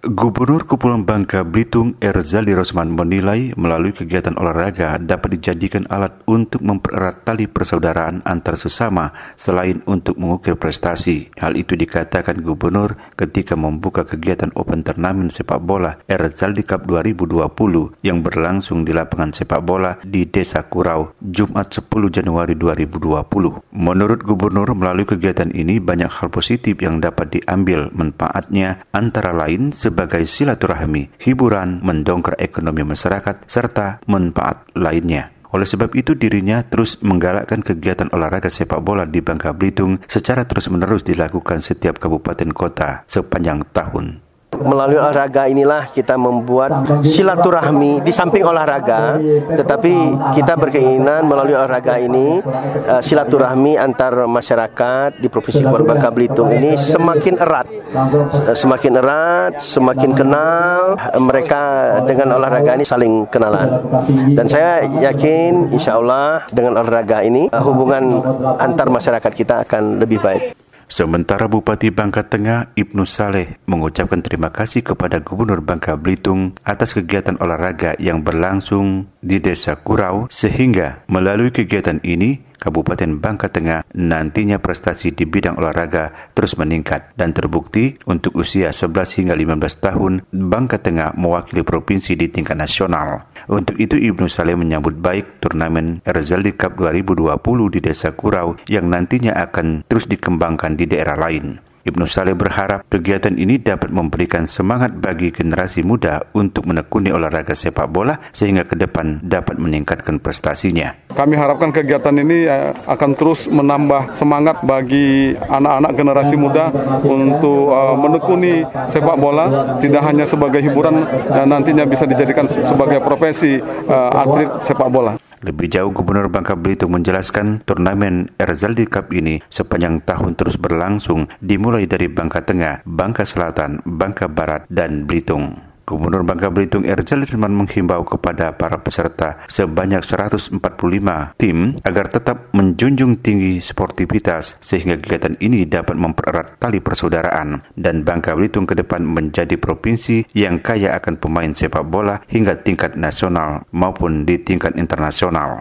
Gubernur Kepulauan Bangka Belitung Erzali Rosman menilai melalui kegiatan olahraga dapat dijadikan alat untuk mempererat tali persaudaraan antar sesama selain untuk mengukir prestasi. Hal itu dikatakan Gubernur ketika membuka kegiatan Open Turnamen Sepak Bola Erzali Cup 2020 yang berlangsung di lapangan sepak bola di Desa Kurau Jumat 10 Januari 2020. Menurut Gubernur melalui kegiatan ini banyak hal positif yang dapat diambil manfaatnya antara lain sebagai silaturahmi, hiburan, mendongkrak ekonomi masyarakat, serta manfaat lainnya. Oleh sebab itu dirinya terus menggalakkan kegiatan olahraga sepak bola di Bangka Belitung secara terus-menerus dilakukan setiap kabupaten kota sepanjang tahun. Melalui olahraga inilah kita membuat silaturahmi di samping olahraga, tetapi kita berkeinginan melalui olahraga ini uh, silaturahmi antar masyarakat di Provinsi Bangka Belitung ini semakin erat, uh, semakin erat, semakin kenal mereka dengan olahraga ini saling kenalan. Dan saya yakin insya Allah dengan olahraga ini uh, hubungan antar masyarakat kita akan lebih baik. Sementara Bupati Bangka Tengah Ibnu Saleh mengucapkan terima kasih kepada Gubernur Bangka Belitung atas kegiatan olahraga yang berlangsung di Desa Kurau sehingga melalui kegiatan ini Kabupaten Bangka Tengah nantinya prestasi di bidang olahraga terus meningkat dan terbukti untuk usia 11 hingga 15 tahun Bangka Tengah mewakili provinsi di tingkat nasional. Untuk itu Ibnu Saleh menyambut baik turnamen Erzaldi Cup 2020 di Desa Kurau yang nantinya akan terus dikembangkan di daerah lain. Ibnu Saleh berharap kegiatan ini dapat memberikan semangat bagi generasi muda untuk menekuni olahraga sepak bola sehingga ke depan dapat meningkatkan prestasinya. Kami harapkan kegiatan ini eh, akan terus menambah semangat bagi anak-anak generasi muda untuk uh, menekuni sepak bola tidak hanya sebagai hiburan dan nantinya bisa dijadikan sebagai profesi uh, atlet sepak bola. Lebih jauh, Gubernur Bangka Belitung menjelaskan turnamen Erzaldi Cup ini sepanjang tahun terus berlangsung dimulai dari Bangka Tengah, Bangka Selatan, Bangka Barat, dan Belitung. Gubernur Bangka Belitung Erjal Sulman menghimbau kepada para peserta sebanyak 145 tim agar tetap menjunjung tinggi sportivitas sehingga kegiatan ini dapat mempererat tali persaudaraan dan Bangka Belitung ke depan menjadi provinsi yang kaya akan pemain sepak bola hingga tingkat nasional maupun di tingkat internasional.